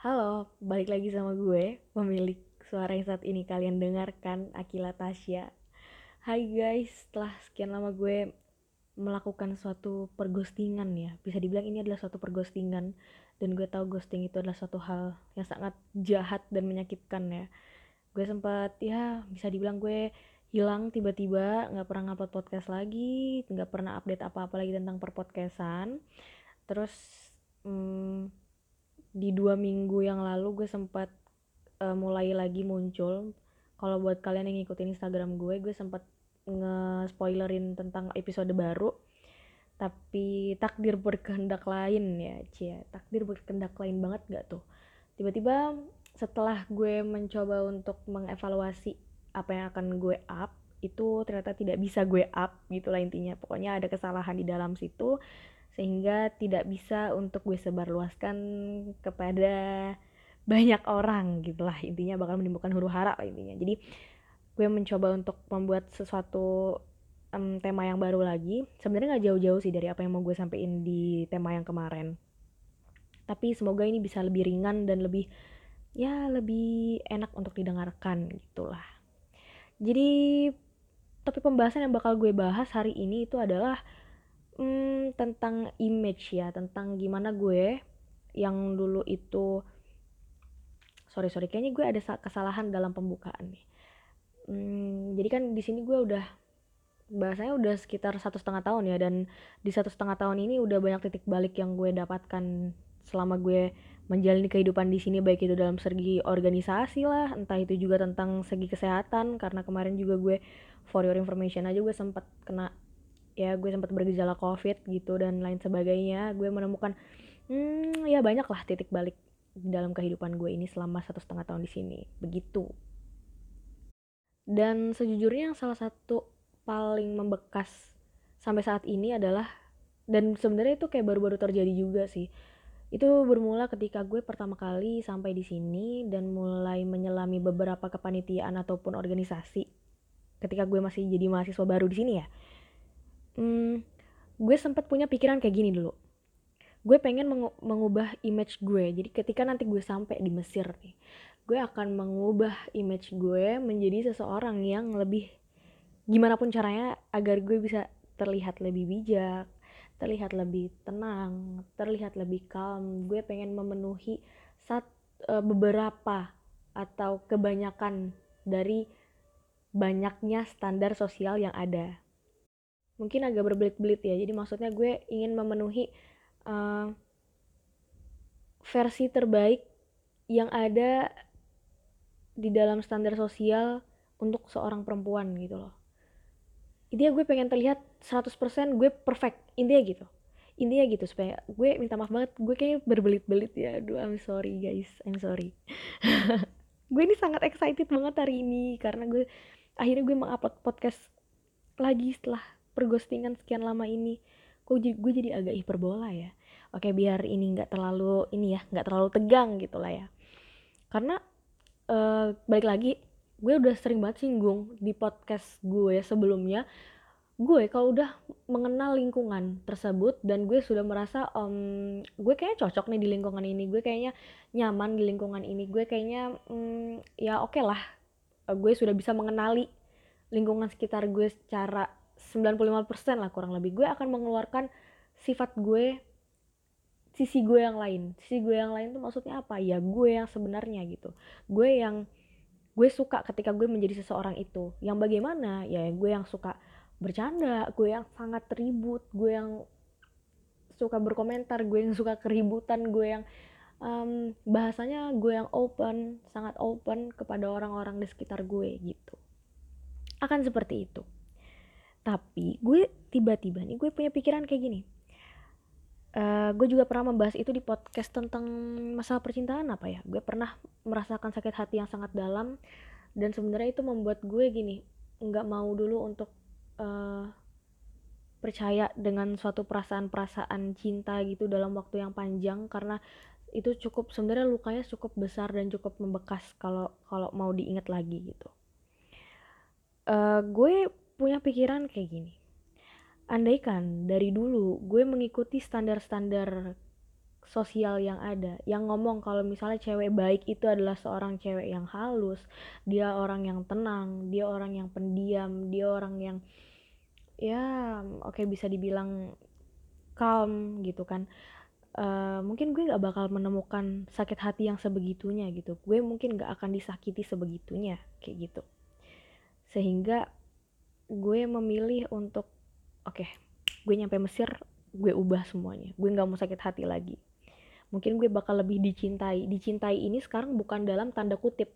Halo, balik lagi sama gue, pemilik suara yang saat ini kalian dengarkan, Akila Tasya. Hai guys, setelah sekian lama gue melakukan suatu perghostingan ya, bisa dibilang ini adalah suatu perghostingan dan gue tahu ghosting itu adalah suatu hal yang sangat jahat dan menyakitkan ya. Gue sempat ya bisa dibilang gue hilang tiba-tiba, nggak pernah ngupload podcast lagi, nggak pernah update apa-apa lagi tentang perpodcastan. Terus hmm, di dua minggu yang lalu gue sempat uh, mulai lagi muncul. Kalau buat kalian yang ngikutin Instagram gue gue sempat nge-spoilerin tentang episode baru. Tapi takdir berkehendak lain ya cia takdir berkehendak lain banget gak tuh? Tiba-tiba setelah gue mencoba untuk mengevaluasi apa yang akan gue up itu ternyata tidak bisa gue up gitulah intinya. Pokoknya ada kesalahan di dalam situ sehingga tidak bisa untuk gue sebarluaskan kepada banyak orang gitulah intinya bakal menimbulkan huru hara lah intinya. Jadi gue mencoba untuk membuat sesuatu um, tema yang baru lagi. Sebenarnya nggak jauh-jauh sih dari apa yang mau gue sampaikan di tema yang kemarin. Tapi semoga ini bisa lebih ringan dan lebih ya lebih enak untuk didengarkan gitulah jadi topik pembahasan yang bakal gue bahas hari ini itu adalah hmm, tentang image ya tentang gimana gue yang dulu itu sorry sorry kayaknya gue ada kesalahan dalam pembukaan nih. Hmm, jadi kan di sini gue udah bahasanya udah sekitar satu setengah tahun ya dan di satu setengah tahun ini udah banyak titik balik yang gue dapatkan selama gue menjalani kehidupan di sini baik itu dalam segi organisasi lah entah itu juga tentang segi kesehatan karena kemarin juga gue for your information aja gue sempat kena ya gue sempat bergejala covid gitu dan lain sebagainya gue menemukan hmm, ya banyak lah titik balik dalam kehidupan gue ini selama satu setengah tahun di sini begitu. Dan sejujurnya yang salah satu paling membekas sampai saat ini adalah dan sebenarnya itu kayak baru-baru terjadi juga sih itu bermula ketika gue pertama kali sampai di sini dan mulai menyelami beberapa kepanitiaan ataupun organisasi ketika gue masih jadi mahasiswa baru di sini ya hmm, gue sempat punya pikiran kayak gini dulu. Gue pengen meng mengubah image gue. Jadi ketika nanti gue sampai di Mesir nih gue akan mengubah image gue menjadi seseorang yang lebih gimana pun caranya agar gue bisa terlihat lebih bijak terlihat lebih tenang terlihat lebih calm. Gue pengen memenuhi saat uh, beberapa atau kebanyakan dari banyaknya standar sosial yang ada mungkin agak berbelit-belit ya. Jadi maksudnya gue ingin memenuhi uh, versi terbaik yang ada di dalam standar sosial untuk seorang perempuan gitu loh. Intinya gue pengen terlihat 100% gue perfect. Intinya gitu. Intinya gitu supaya gue minta maaf banget. Gue kayak berbelit-belit ya. Aduh I'm sorry guys. I'm sorry. Gue ini sangat excited banget hari ini karena gue akhirnya gue mengupload podcast lagi setelah perghostingan sekian lama ini kok gue jadi agak hiperbola ya? Oke biar ini nggak terlalu ini ya nggak terlalu tegang gitu lah ya. Karena uh, balik lagi gue udah sering banget singgung di podcast gue sebelumnya gue kalau udah mengenal lingkungan tersebut dan gue sudah merasa um, gue kayaknya cocok nih di lingkungan ini gue kayaknya nyaman di lingkungan ini gue kayaknya um, ya oke okay lah gue sudah bisa mengenali lingkungan sekitar gue secara 95% lah kurang lebih. Gue akan mengeluarkan sifat gue sisi gue yang lain. Sisi gue yang lain tuh maksudnya apa? Ya gue yang sebenarnya gitu. Gue yang gue suka ketika gue menjadi seseorang itu. Yang bagaimana? Ya gue yang suka bercanda gue yang sangat ribut gue yang suka berkomentar gue yang suka keributan gue yang um, bahasanya gue yang open sangat open kepada orang-orang di sekitar gue gitu. Akan seperti itu tapi gue tiba-tiba nih gue punya pikiran kayak gini. Uh, gue juga pernah membahas itu di podcast tentang masalah percintaan apa ya? Gue pernah merasakan sakit hati yang sangat dalam. Dan sebenarnya itu membuat gue gini nggak mau dulu untuk uh, percaya dengan suatu perasaan-perasaan cinta gitu dalam waktu yang panjang. Karena itu cukup sebenarnya lukanya cukup besar dan cukup membekas kalau kalau mau diingat lagi gitu. Uh, gue punya pikiran kayak gini. Andaikan dari dulu gue mengikuti standar-standar sosial yang ada yang ngomong kalau misalnya cewek baik itu adalah seorang cewek yang halus dia orang yang tenang dia orang yang pendiam dia orang yang ya oke okay, bisa dibilang calm gitu kan. Uh, mungkin gue nggak bakal menemukan sakit hati yang sebegitunya gitu. Gue mungkin nggak akan disakiti sebegitunya kayak gitu. Sehingga gue memilih untuk oke okay, gue nyampe Mesir gue ubah semuanya. Gue nggak mau sakit hati lagi. Mungkin gue bakal lebih dicintai. Dicintai ini sekarang bukan dalam tanda kutip.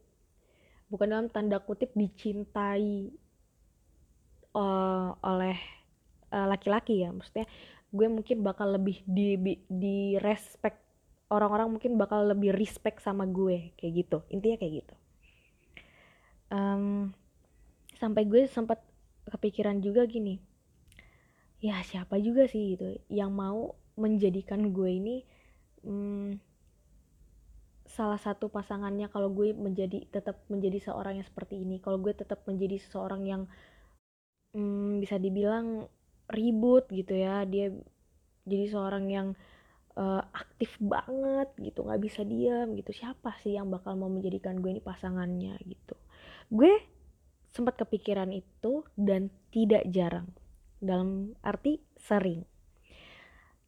Bukan dalam tanda kutip dicintai uh, oleh eh, laki-laki uh, ya. Maksudnya gue mungkin bakal lebih di di respect orang-orang mungkin bakal lebih respect sama gue kayak gitu. Intinya kayak gitu. Um, sampai gue sempat kepikiran juga gini ya siapa juga sih? Gitu. Yang mau menjadikan gue ini hmm, salah satu pasangannya kalau gue menjadi tetap menjadi seorang yang seperti ini. Kalau gue tetap menjadi seseorang yang hmm, bisa dibilang ribut gitu ya. Dia jadi seorang yang uh, aktif banget gitu nggak bisa diam gitu. Siapa sih yang bakal mau menjadikan gue ini pasangannya gitu? Gue sempat kepikiran itu dan tidak jarang. Dalam arti sering.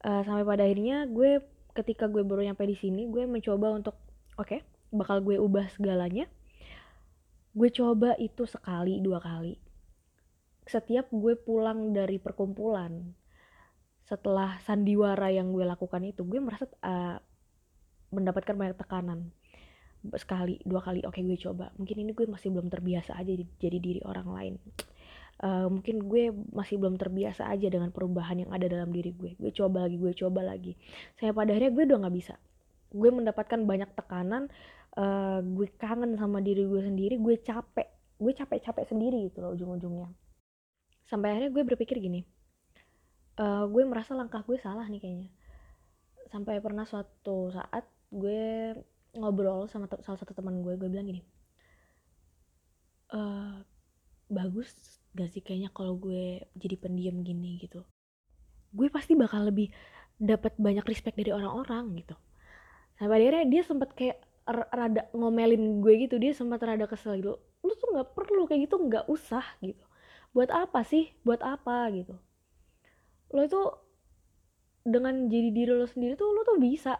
Uh, sampai pada akhirnya gue ketika gue baru nyampe di sini gue mencoba untuk oke okay, bakal gue ubah segalanya. Gue coba itu sekali dua kali. Setiap gue pulang dari perkumpulan setelah sandiwara yang gue lakukan itu gue merasa uh, mendapatkan banyak tekanan sekali dua kali oke okay, gue coba. Mungkin ini gue masih belum terbiasa aja jadi diri orang lain. Uh, mungkin gue masih belum terbiasa aja dengan perubahan yang ada dalam diri gue. Gue coba lagi gue coba lagi. Saya pada akhirnya gue udah nggak bisa. Gue mendapatkan banyak tekanan uh, gue kangen sama diri gue sendiri gue capek. Gue capek-capek sendiri gitu loh ujung-ujungnya. Sampai akhirnya gue berpikir gini uh, gue merasa langkah gue salah nih kayaknya. Sampai pernah suatu saat gue ngobrol sama salah satu teman gue gue bilang gini uh, bagus gak sih kayaknya kalau gue jadi pendiam gini gitu? Gue pasti bakal lebih dapat banyak respect dari orang-orang gitu. Sampai akhirnya dia sempat kayak rada ngomelin gue gitu dia sempat rada kesel gitu lu tuh nggak perlu kayak gitu nggak usah gitu. Buat apa sih? Buat apa? gitu. Lo itu dengan jadi diri lo sendiri tuh lo tuh bisa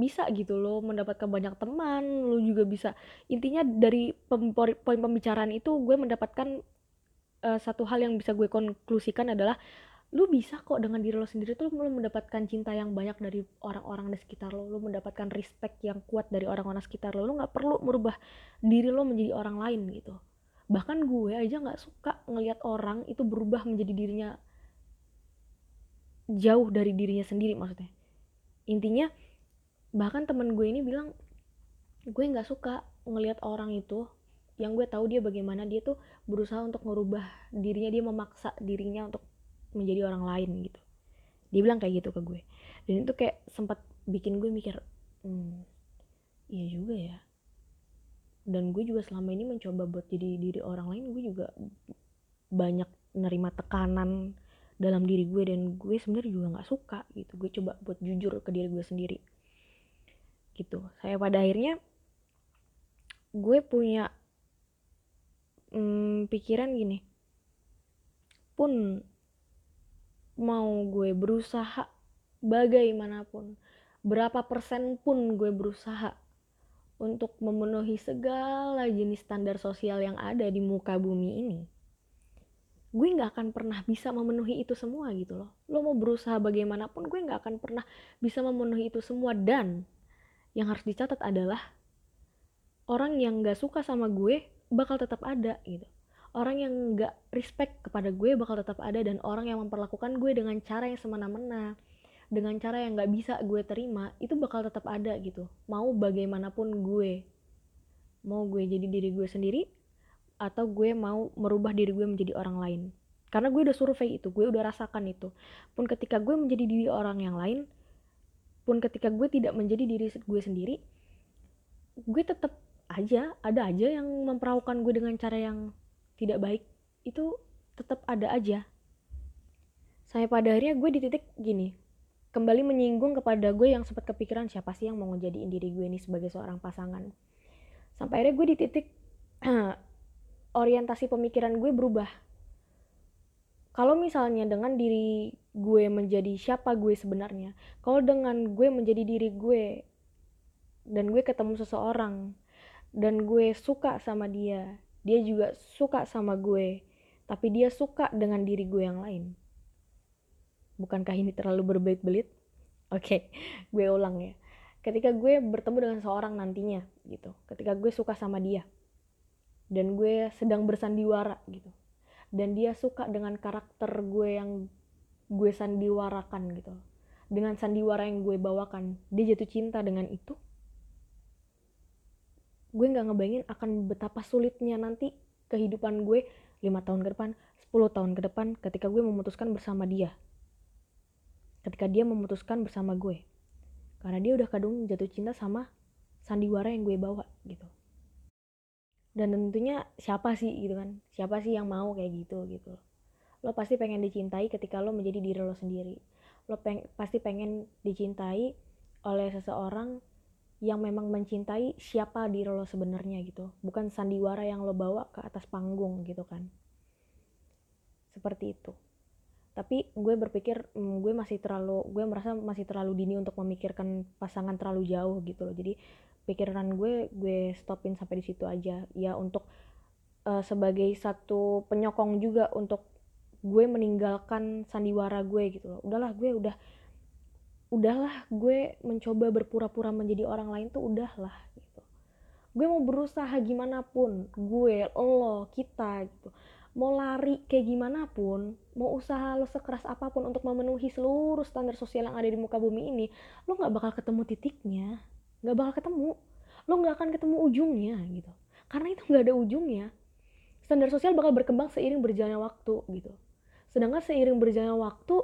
bisa gitu lo mendapatkan banyak teman lo juga bisa. Intinya dari poin pembicaraan itu gue mendapatkan uh, satu hal yang bisa gue konklusikan adalah lu bisa kok dengan diri lo sendiri tuh lu mendapatkan cinta yang banyak dari orang-orang di sekitar lo lu mendapatkan respect yang kuat dari orang-orang sekitar lo lu nggak perlu merubah diri lo menjadi orang lain gitu. Bahkan gue aja nggak suka ngelihat orang itu berubah menjadi dirinya jauh dari dirinya sendiri maksudnya. Intinya bahkan temen gue ini bilang gue nggak suka ngelihat orang itu. Yang gue tahu dia bagaimana dia tuh berusaha untuk merubah dirinya dia memaksa dirinya untuk menjadi orang lain gitu. Dia bilang kayak gitu ke gue. Dan itu kayak sempat bikin gue mikir hmm, iya juga ya. Dan gue juga selama ini mencoba buat jadi diri orang lain gue juga banyak nerima tekanan dalam diri gue dan gue sebenarnya juga nggak suka gitu. Gue coba buat jujur ke diri gue sendiri gitu. Saya pada akhirnya gue punya hmm, pikiran gini. Pun mau gue berusaha bagaimanapun berapa persen pun gue berusaha untuk memenuhi segala jenis standar sosial yang ada di muka bumi ini gue nggak akan pernah bisa memenuhi itu semua gitu loh. Lo mau berusaha bagaimanapun gue nggak akan pernah bisa memenuhi itu semua. Dan yang harus dicatat adalah orang yang nggak suka sama gue bakal tetap ada gitu. Orang yang nggak respect kepada gue bakal tetap ada dan orang yang memperlakukan gue dengan cara yang semena-mena dengan cara yang nggak bisa gue terima itu bakal tetap ada gitu. Mau bagaimanapun gue. Mau gue jadi diri gue sendiri atau gue mau merubah diri gue menjadi orang lain. Karena gue udah survei itu gue udah rasakan itu. Pun ketika gue menjadi diri orang yang lain pun ketika gue tidak menjadi diri gue sendiri gue tetap aja ada aja yang memperlakukan gue dengan cara yang tidak baik. Itu tetap ada aja. Sampai pada akhirnya gue di titik gini kembali menyinggung kepada gue yang sempat kepikiran siapa sih yang mau ngejadiin diri gue ini sebagai seorang pasangan. Sampai akhirnya gue di titik orientasi pemikiran gue berubah kalau misalnya dengan diri gue menjadi siapa gue sebenarnya kalau dengan gue menjadi diri gue dan gue ketemu seseorang dan gue suka sama dia dia juga suka sama gue tapi dia suka dengan diri gue yang lain. Bukankah ini terlalu berbelit-belit? Oke okay, gue ulang ya. Ketika gue bertemu dengan seorang nantinya gitu. Ketika gue suka sama dia dan gue sedang bersandiwara gitu dan dia suka dengan karakter gue yang gue sandiwarakan gitu. Dengan sandiwara yang gue bawakan. Dia jatuh cinta dengan itu. Gue nggak ngebayangin akan betapa sulitnya nanti kehidupan gue lima tahun ke depan 10 tahun ke depan ketika gue memutuskan bersama dia. Ketika dia memutuskan bersama gue. Karena dia udah kadung jatuh cinta sama sandiwara yang gue bawa gitu dan tentunya siapa sih gitu kan? Siapa sih yang mau kayak gitu gitu? Lo pasti pengen dicintai ketika lo menjadi diri lo sendiri. Lo peng pasti pengen dicintai oleh seseorang yang memang mencintai siapa diri lo sebenarnya gitu. Bukan sandiwara yang lo bawa ke atas panggung gitu kan. Seperti itu. Tapi gue berpikir hmm, gue masih terlalu gue merasa masih terlalu dini untuk memikirkan pasangan terlalu jauh gitu loh. Jadi pikiran gue gue stopin sampai di situ aja. Ya untuk uh, sebagai satu penyokong juga untuk gue meninggalkan sandiwara gue gitu loh. Udahlah gue udah udahlah gue mencoba berpura-pura menjadi orang lain tuh udahlah gitu. Gue mau berusaha gimana pun gue lo kita gitu. Mau lari kayak gimana pun, mau usaha lo sekeras apa pun untuk memenuhi seluruh standar sosial yang ada di muka bumi ini, lo nggak bakal ketemu titiknya, nggak bakal ketemu, lo nggak akan ketemu ujungnya gitu, karena itu nggak ada ujungnya. Standar sosial bakal berkembang seiring berjalannya waktu gitu. Sedangkan seiring berjalannya waktu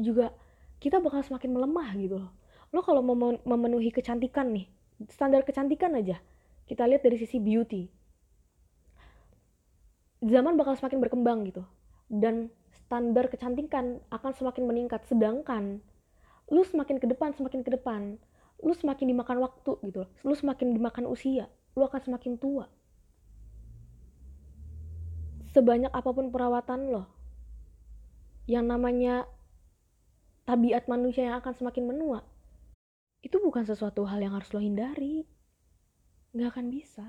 juga kita bakal semakin melemah gitu loh. Lo kalau memenuhi kecantikan nih, standar kecantikan aja, kita lihat dari sisi beauty, zaman bakal semakin berkembang gitu dan standar kecantikan akan semakin meningkat sedangkan lu semakin ke depan semakin ke depan lu semakin dimakan waktu gitu lu semakin dimakan usia lu akan semakin tua. Sebanyak apa pun perawatan lo yang namanya tabiat manusia yang akan semakin menua itu bukan sesuatu hal yang harus lo hindari. Nggak akan bisa.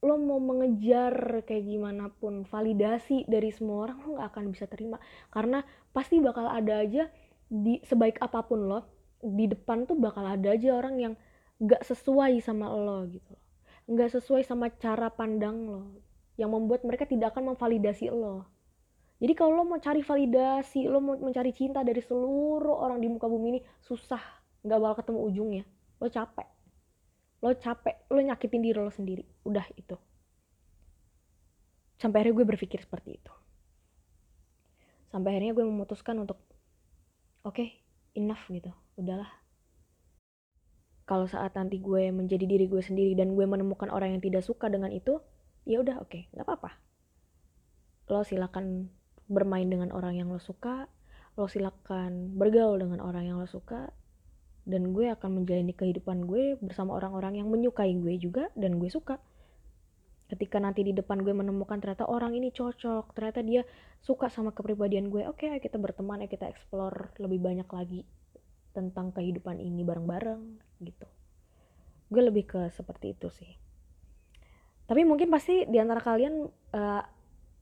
Lo mau mengejar kayak gimana pun validasi dari semua orang lo nggak akan bisa terima. Karena pasti bakal ada aja di sebaik apa pun lo di depan tuh bakal ada aja orang yang nggak sesuai sama lo gitu nggak sesuai sama cara pandang lo yang membuat mereka tidak akan memvalidasi lo. Jadi kalau lo mau cari validasi lo mau mencari cinta dari seluruh orang di muka bumi ini susah. Nggak bakal ketemu ujungnya. Lo capek. Lo capek. Lo nyakitin diri lo sendiri. Udah itu. Sampai akhirnya gue berpikir seperti itu. Sampai akhirnya gue memutuskan untuk oke okay, enough gitu udahlah. Kalau saat nanti gue menjadi diri gue sendiri dan gue menemukan orang yang tidak suka dengan itu ya udah oke okay, nggak apa-apa. Lo silakan bermain dengan orang yang lo suka lo silakan bergaul dengan orang yang lo suka dan gue akan menjalani kehidupan gue bersama orang-orang yang menyukai gue juga dan gue suka. Ketika nanti di depan gue menemukan ternyata orang ini cocok ternyata dia suka sama kepribadian gue oke okay, kita berteman ya kita explore lebih banyak lagi tentang kehidupan ini bareng-bareng gitu. Gue lebih ke seperti itu sih. Tapi mungkin pasti di antara kalian uh,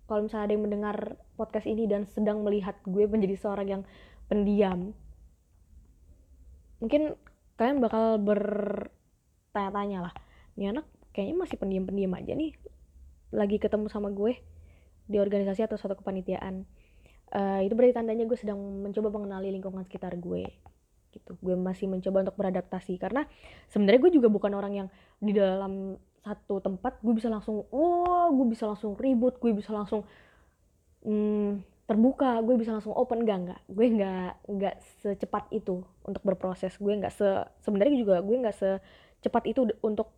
kalau misalnya ada yang mendengar podcast ini dan sedang melihat gue menjadi seorang yang pendiam mungkin kalian bakal bertanya-tanya lah ini anak kayaknya masih pendiam-pendiam aja nih lagi ketemu sama gue di organisasi atau suatu kepanitiaan. Uh, itu berarti tandanya gue sedang mencoba mengenali lingkungan sekitar gue gitu. Gue masih mencoba untuk beradaptasi. Karena sebenarnya gue juga bukan orang yang di dalam satu tempat gue bisa langsung oh gue bisa langsung ribut gue bisa langsung hmm, terbuka gue bisa langsung open. Enggak enggak gue enggak enggak secepat itu untuk berproses. Gue enggak se sebenarnya juga gue enggak secepat itu untuk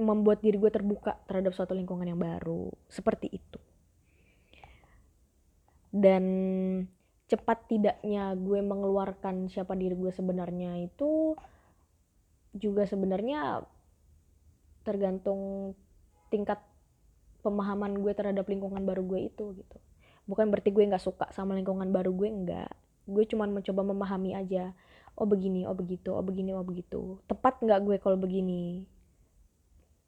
membuat diri gue terbuka terhadap suatu lingkungan yang baru. Seperti itu. Dan cepat tidaknya gue mengeluarkan siapa diri gue sebenarnya itu juga sebenarnya tergantung tingkat pemahaman gue terhadap lingkungan baru gue itu gitu. Bukan berarti gue nggak suka sama lingkungan baru gue enggak gue cuman mencoba memahami aja oh begini oh begitu oh begini oh begitu. Tepat nggak gue kalau begini?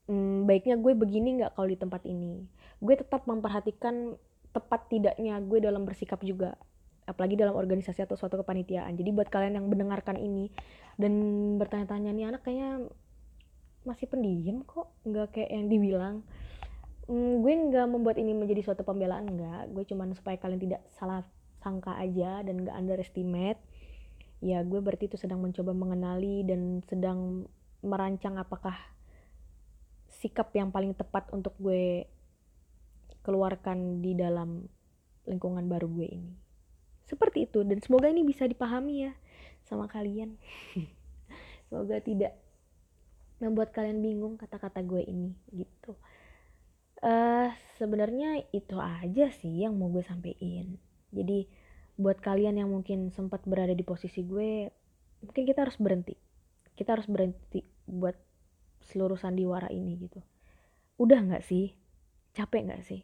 Hmm, baiknya gue begini nggak kalau di tempat ini? Gue tetap memperhatikan tepat tidaknya gue dalam bersikap juga apalagi dalam organisasi atau suatu kepanitiaan. Jadi buat kalian yang mendengarkan ini dan bertanya-tanya nih anak kayaknya masih pendiam kok nggak kayak yang dibilang. Mm, gue nggak membuat ini menjadi suatu pembelaan nggak. Gue cuman supaya kalian tidak salah sangka aja dan nggak underestimate. Ya gue berarti itu sedang mencoba mengenali dan sedang merancang apakah sikap yang paling tepat untuk gue keluarkan di dalam lingkungan baru gue ini seperti itu dan semoga ini bisa dipahami ya sama kalian. Semoga tidak membuat kalian bingung kata-kata gue ini gitu. Uh, sebenarnya itu aja sih yang mau gue sampein. Jadi buat kalian yang mungkin sempat berada di posisi gue mungkin kita harus berhenti. Kita harus berhenti buat seluruh sandiwara ini gitu. Udah nggak sih? Capek nggak sih?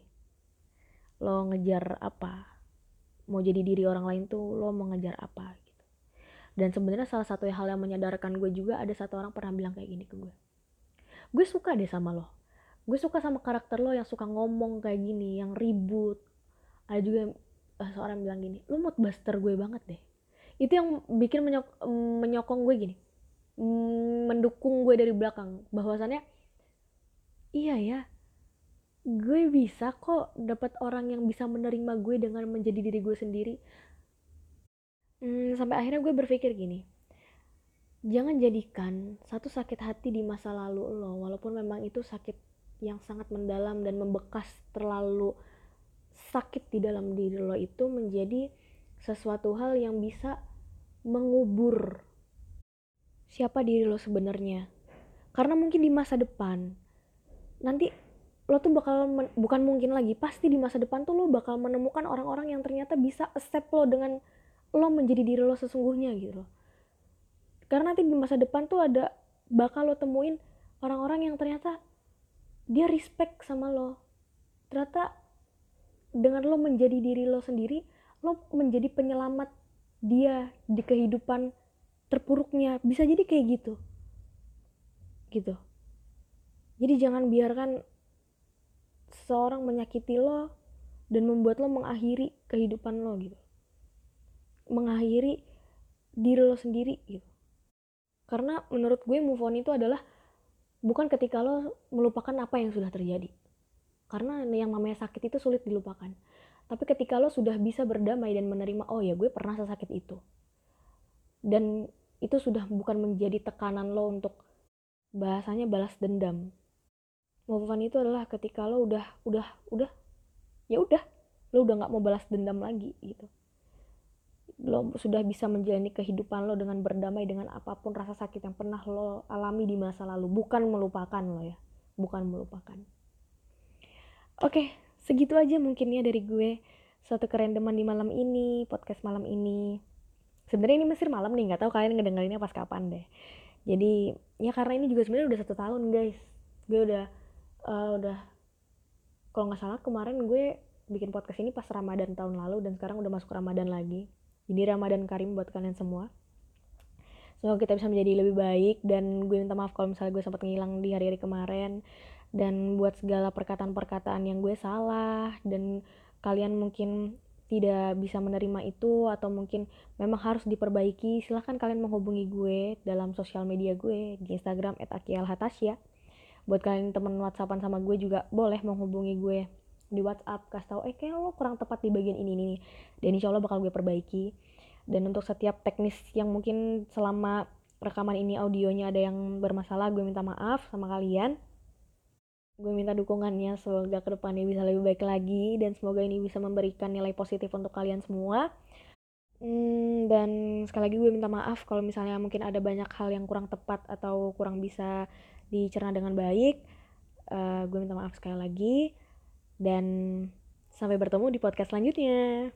Lo ngejar apa mau jadi diri orang lain tuh lo mau ngejar apa gitu. Dan sebenarnya salah satu hal yang menyadarkan gue juga ada satu orang pernah bilang kayak gini ke gue. Gue suka deh sama lo. Gue suka sama karakter lo yang suka ngomong kayak gini yang ribut. Ada juga uh, seorang bilang gini lo mood buster gue banget deh. Itu yang bikin menyok menyokong gue gini. Mendukung gue dari belakang. Bahwasannya iya ya gue bisa kok dapat orang yang bisa menerima gue dengan menjadi diri gue sendiri. Hmm, sampai akhirnya gue berpikir gini jangan jadikan satu sakit hati di masa lalu lo walaupun memang itu sakit yang sangat mendalam dan membekas terlalu sakit di dalam diri lo itu menjadi sesuatu hal yang bisa mengubur siapa diri lo sebenarnya. Karena mungkin di masa depan nanti lo tuh bakal bukan mungkin lagi pasti di masa depan tuh lo bakal menemukan orang-orang yang ternyata bisa accept lo dengan lo menjadi diri lo sesungguhnya gitu loh. Karena nanti di masa depan tuh ada bakal lo temuin orang-orang yang ternyata dia respect sama lo. Ternyata dengan lo menjadi diri lo sendiri lo menjadi penyelamat dia di kehidupan terpuruknya. Bisa jadi kayak gitu. Gitu. Jadi jangan biarkan seseorang menyakiti lo dan membuat lo mengakhiri kehidupan lo gitu. Mengakhiri diri lo sendiri gitu. Karena menurut gue move on itu adalah bukan ketika lo melupakan apa yang sudah terjadi. Karena yang namanya sakit itu sulit dilupakan. Tapi ketika lo sudah bisa berdamai dan menerima oh ya gue pernah sesakit itu. Dan itu sudah bukan menjadi tekanan lo untuk bahasanya balas dendam move on itu adalah ketika lo udah udah udah ya udah lo udah nggak mau balas dendam lagi gitu. Lo sudah bisa menjalani kehidupan lo dengan berdamai dengan apa pun rasa sakit yang pernah lo alami di masa lalu. Bukan melupakan lo ya bukan melupakan. Oke segitu aja mungkinnya dari gue. Suatu kerendeman di malam ini podcast malam ini. Sebenarnya ini Mesir malam nih nggak tahu kalian ngedengerinnya pas kapan deh. Jadi ya karena ini juga sebenarnya udah satu tahun guys. Gue udah uh, udah kalau nggak salah kemarin gue bikin podcast ini pas Ramadan tahun lalu dan sekarang udah masuk Ramadan lagi. Jadi Ramadan Karim buat kalian semua. Semoga kita bisa menjadi lebih baik dan gue minta maaf kalau misalnya gue sempat ngilang di hari-hari kemarin. Dan buat segala perkataan-perkataan yang gue salah dan kalian mungkin tidak bisa menerima itu atau mungkin memang harus diperbaiki silahkan kalian menghubungi gue dalam sosial media gue di Instagram @akialhatasya buat kalian temen whatsappan sama gue juga boleh menghubungi gue di WhatsApp. Kasih tau eh kayak lo kurang tepat di bagian ini nih dan insya Allah bakal gue perbaiki. Dan untuk setiap teknis yang mungkin selama rekaman ini audionya ada yang bermasalah gue minta maaf sama kalian. Gue minta dukungannya semoga ke depannya bisa lebih baik lagi dan semoga ini bisa memberikan nilai positif untuk kalian semua. Hmm, dan sekali lagi gue minta maaf kalau misalnya mungkin ada banyak hal yang kurang tepat atau kurang bisa dicerna dengan baik. Uh, gue minta maaf sekali lagi dan sampai bertemu di podcast selanjutnya.